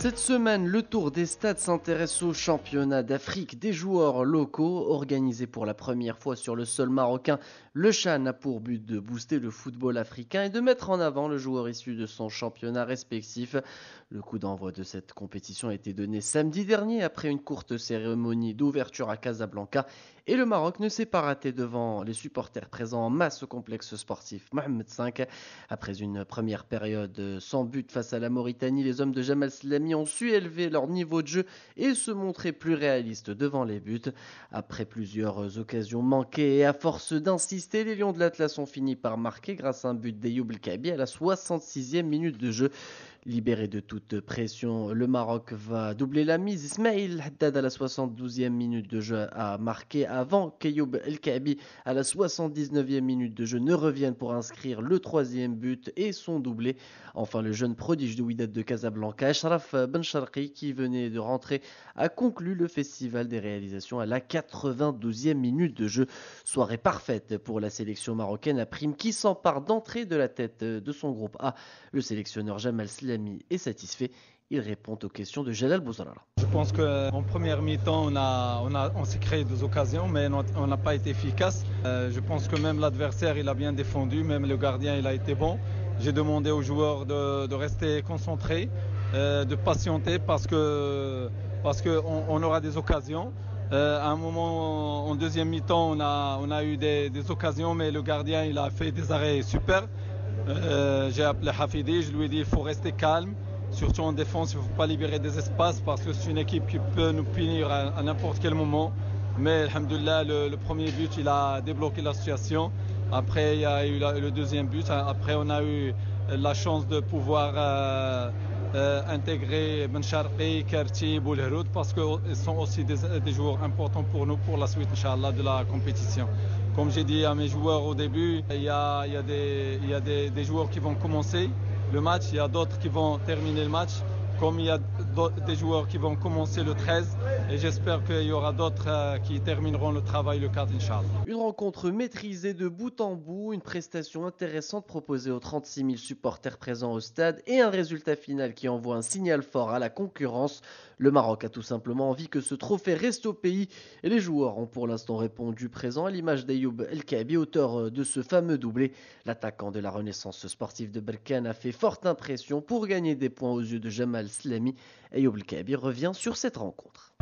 Cette semaine, le Tour des Stades s'intéresse au championnat d'Afrique des joueurs locaux. Organisé pour la première fois sur le sol marocain, le Chan a pour but de booster le football africain et de mettre en avant le joueur issu de son championnat respectif. Le coup d'envoi de cette compétition a été donné samedi dernier après une courte cérémonie d'ouverture à Casablanca et le Maroc ne s'est pas raté devant les supporters présents en masse au complexe sportif Mohamed V. Après une première période sans but face à la Mauritanie, les hommes de Jamal Slami ont su élever leur niveau de jeu et se montrer plus réalistes devant les buts. Après plusieurs occasions manquées et à force d'insister, les Lions de l'Atlas ont fini par marquer grâce à un but d'Ayoub Kabi à la 66e minute de jeu. Libéré de toute pression, le Maroc va doubler la mise. Ismail Haddad à la 72e minute de jeu a marqué avant qu'Ayoub El Kabi à la 79e minute de jeu ne revienne pour inscrire le troisième but et son doublé. Enfin, le jeune prodige de Wydad de Casablanca, Ashraf Bencharqi, qui venait de rentrer, a conclu le festival des réalisations à la 92e minute de jeu. Soirée parfaite pour la sélection marocaine à prime qui s'empare d'entrée de la tête de son groupe A. Le sélectionneur Jamal Slami est satisfait. Il répond aux questions de Jalal Bouzalala. Je pense qu'en première mi-temps, on, a, on, a, on s'est créé des occasions, mais on n'a pas été efficace. Euh, je pense que même l'adversaire, il a bien défendu, même le gardien, il a été bon. J'ai demandé aux joueurs de, rester concentrés, euh, de patienter parce parce qu'on on aura des occasions. Euh, à un moment, en deuxième mi-temps, on a, on a eu des, des, occasions, mais le gardien, il a fait des arrêts super. Euh, j'ai appelé Hafidi, je lui ai dit il faut rester calme, surtout en défense, il ne faut pas libérer des espaces parce que c'est une équipe qui peut nous punir à, n'importe quel moment. Mais alhamdoulilah, le, premier but, il a débloqué la situation. Après, il y a eu le deuxième but. Après, on a eu la chance de pouvoir euh, euh, intégrer Bencharqi, Kerti, Boulheroud parce qu'ils sont aussi des, joueurs importants pour nous pour la suite, de la compétition. Comme j'ai dit à mes joueurs au début, il y a, des, joueurs qui vont commencer le match, il y a d'autres qui vont terminer le match, comme il y a des joueurs qui vont commencer le 13 et j'espère qu'il y aura d'autres euh, qui termineront le travail le 4 Inch'Allah. Une rencontre maîtrisée de bout en bout, une prestation intéressante proposée aux 36 000 supporters présents au stade et un résultat final qui envoie un signal fort à la concurrence. Le Maroc a tout simplement envie que ce trophée reste au pays et les joueurs ont pour l'instant répondu présent à l'image d'Ayoub El Kabi, auteur de ce fameux doublé. L'attaquant de la renaissance sportive de Berkane a fait forte impression pour gagner des points aux yeux de Jamal Slami. Ayoub El Kabi revient sur cette rencontre.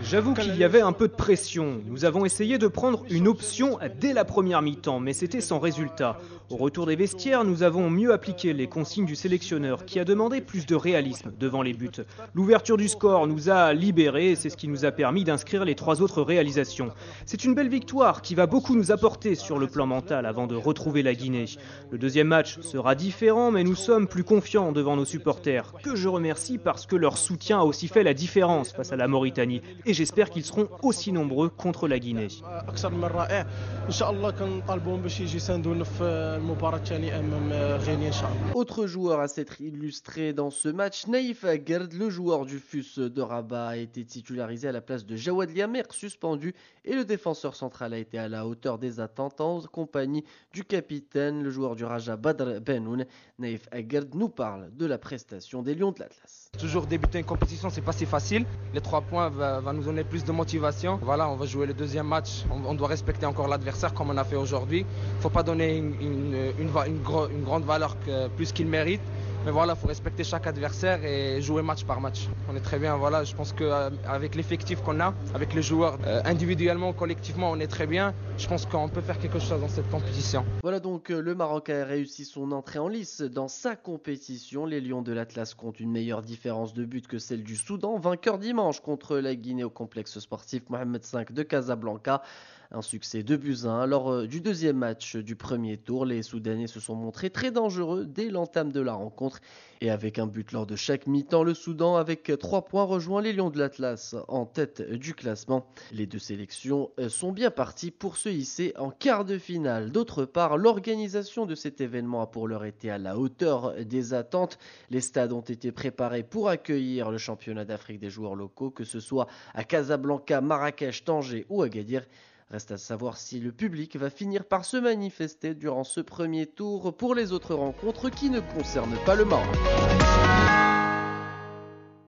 J'avoue qu'il y avait un peu de pression. Nous avons essayé de prendre une option dès la première mi-temps, mais c'était sans résultat. Au retour des vestiaires, nous avons mieux appliqué les consignes du sélectionneur qui a demandé plus de réalisme devant les buts. L'ouverture du score nous a libérés et c'est ce qui nous a permis d'inscrire les trois autres réalisations. C'est une belle victoire qui va beaucoup nous apporter sur le plan mental avant de retrouver la Guinée. Le deuxième match sera différent, mais nous sommes plus confiants devant nos supporters, que je remercie parce que leur soutien a aussi fait la différence face à la Mauritanie et j'espère qu'ils seront aussi nombreux contre la Guinée. Autre joueur à s'être illustré dans ce match, Naïf Agerd, le joueur du FUS de Rabat, a été titularisé à la place de Jawad Liamer, suspendu, et le défenseur central a été à la hauteur des attentes en compagnie du capitaine, le joueur du Raja Badr Benoun. Naïf Agerd nous parle de la prestation des Lions de l'Atlas. Toujours débuter une compétition, c'est pas si facile. Les trois points va, va, nous donner plus de motivation. Voilà, on va jouer le deuxième match. On, doit respecter encore l'adversaire comme on a fait aujourd'hui. Faut pas donner une, grande valeur plus qu'il mérite. Mais voilà, il faut respecter chaque adversaire et jouer match par match. On est très bien, voilà. Je pense qu'avec l'effectif qu'on a, avec les joueurs, euh, individuellement, collectivement, on est très bien. Je pense qu'on peut faire quelque chose dans cette compétition. Voilà donc euh, le Maroc a réussi son entrée en lice dans sa compétition. Les Lions de l'Atlas comptent une meilleure différence de but que celle du Soudan, vainqueur dimanche contre la Guinée au complexe sportif Mohamed V de Casablanca. Un succès de buts 1. Lors euh, du deuxième match du premier tour, les Soudanais se sont montrés très dangereux dès l'entame de la rencontre. Et avec un but lors de chaque mi-temps, le Soudan, avec 3 points, rejoint les Lions de l'Atlas en tête du classement. Les deux sélections euh, sont bien parties pour se hisser en quart de finale. D'autre part, l'organisation de cet événement a pour l'heure été à la hauteur des attentes. Les stades ont été préparés pour accueillir le championnat d'Afrique des joueurs locaux, que ce soit à Casablanca, Marrakech, Tanger ou Agadir. Reste à savoir si le public va finir par se manifester durant ce premier tour pour les autres rencontres qui ne concernent pas le Maroc.